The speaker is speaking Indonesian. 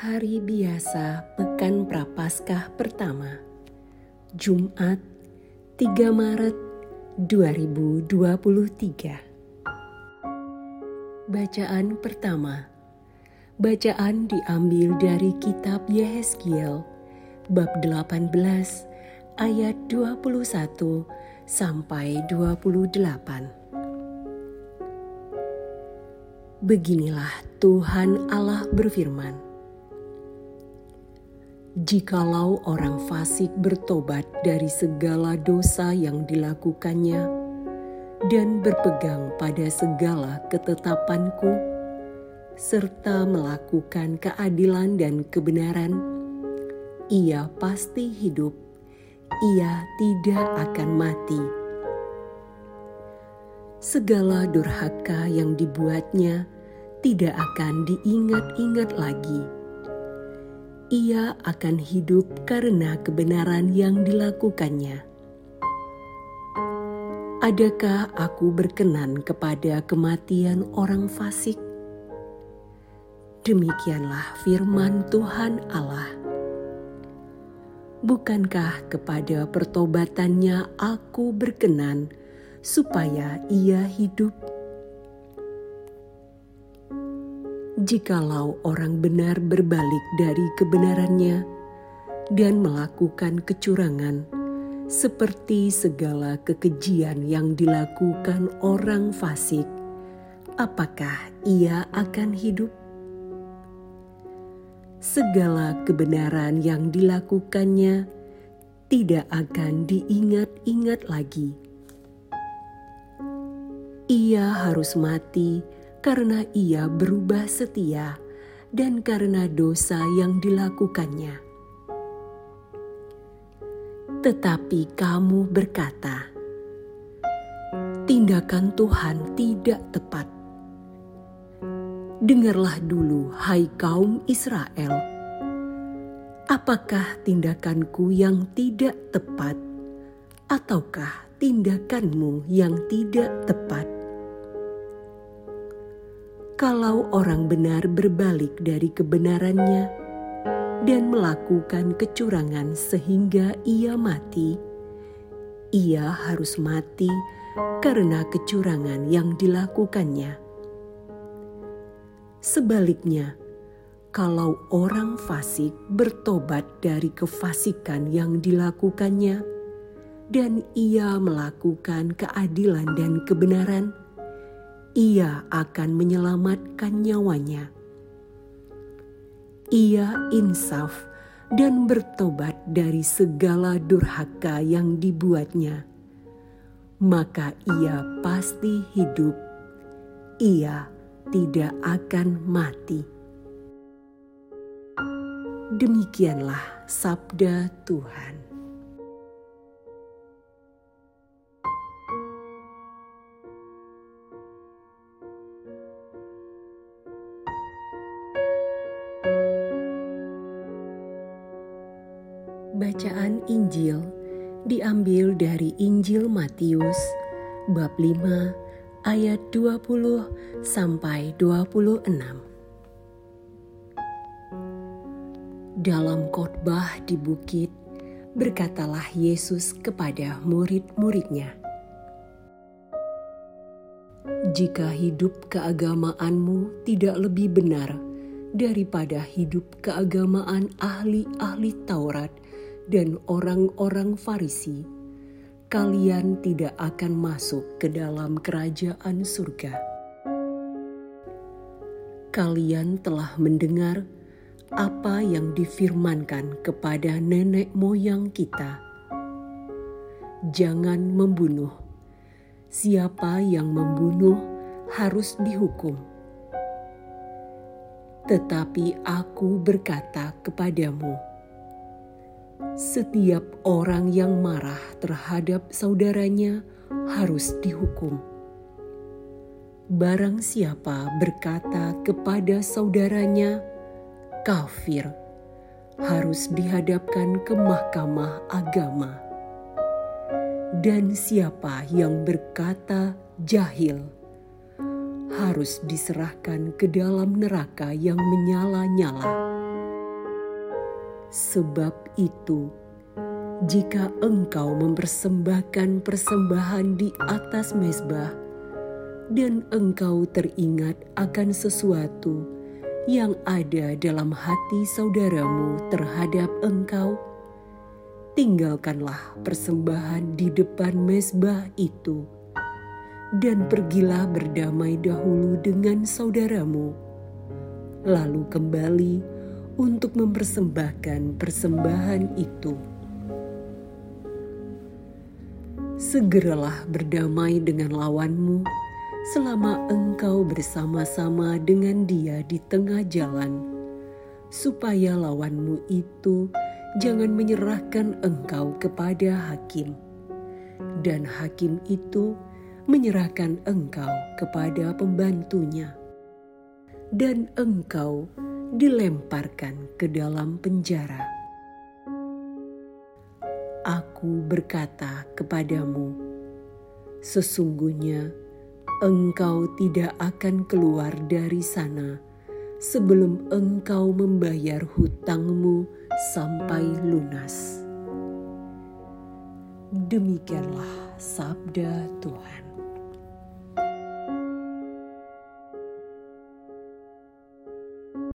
Hari biasa Pekan Prapaskah pertama Jumat 3 Maret 2023 Bacaan pertama. Bacaan diambil dari kitab Yehezkiel bab 18 ayat 21 sampai 28 Beginilah Tuhan Allah berfirman Jikalau orang fasik bertobat dari segala dosa yang dilakukannya dan berpegang pada segala ketetapanku, serta melakukan keadilan dan kebenaran, ia pasti hidup, ia tidak akan mati. Segala durhaka yang dibuatnya tidak akan diingat-ingat lagi ia akan hidup karena kebenaran yang dilakukannya. Adakah aku berkenan kepada kematian orang fasik? Demikianlah firman Tuhan Allah. Bukankah kepada pertobatannya aku berkenan supaya ia hidup? Jikalau orang benar berbalik dari kebenarannya dan melakukan kecurangan, seperti segala kekejian yang dilakukan orang fasik, apakah ia akan hidup? Segala kebenaran yang dilakukannya tidak akan diingat-ingat lagi. Ia harus mati karena ia berubah setia dan karena dosa yang dilakukannya. Tetapi kamu berkata, "Tindakan Tuhan tidak tepat." Dengarlah dulu, hai kaum Israel, apakah tindakanku yang tidak tepat, ataukah tindakanmu yang tidak tepat? Kalau orang benar berbalik dari kebenarannya dan melakukan kecurangan sehingga ia mati, ia harus mati karena kecurangan yang dilakukannya. Sebaliknya, kalau orang fasik bertobat dari kefasikan yang dilakukannya, dan ia melakukan keadilan dan kebenaran, ia akan menyelamatkan nyawanya. Ia insaf dan bertobat dari segala durhaka yang dibuatnya, maka ia pasti hidup. Ia tidak akan mati. Demikianlah sabda Tuhan. Bacaan Injil diambil dari Injil Matius bab 5 ayat 20 sampai 26. Dalam khotbah di bukit, berkatalah Yesus kepada murid-muridnya, "Jika hidup keagamaanmu tidak lebih benar daripada hidup keagamaan ahli-ahli Taurat dan orang-orang Farisi, kalian tidak akan masuk ke dalam kerajaan surga. Kalian telah mendengar apa yang difirmankan kepada nenek moyang kita. Jangan membunuh. Siapa yang membunuh harus dihukum. Tetapi aku berkata kepadamu, setiap orang yang marah terhadap saudaranya harus dihukum. Barang siapa berkata kepada saudaranya kafir, harus dihadapkan ke mahkamah agama. Dan siapa yang berkata jahil, harus diserahkan ke dalam neraka yang menyala-nyala Sebab itu, jika engkau mempersembahkan persembahan di atas mezbah, dan engkau teringat akan sesuatu yang ada dalam hati saudaramu terhadap engkau, tinggalkanlah persembahan di depan mezbah itu, dan pergilah berdamai dahulu dengan saudaramu, lalu kembali untuk mempersembahkan persembahan itu. Segeralah berdamai dengan lawanmu selama engkau bersama-sama dengan dia di tengah jalan, supaya lawanmu itu jangan menyerahkan engkau kepada hakim, dan hakim itu menyerahkan engkau kepada pembantunya, dan engkau dilemparkan ke dalam penjara. Aku berkata kepadamu, sesungguhnya engkau tidak akan keluar dari sana sebelum engkau membayar hutangmu sampai lunas. Demikianlah sabda Tuhan.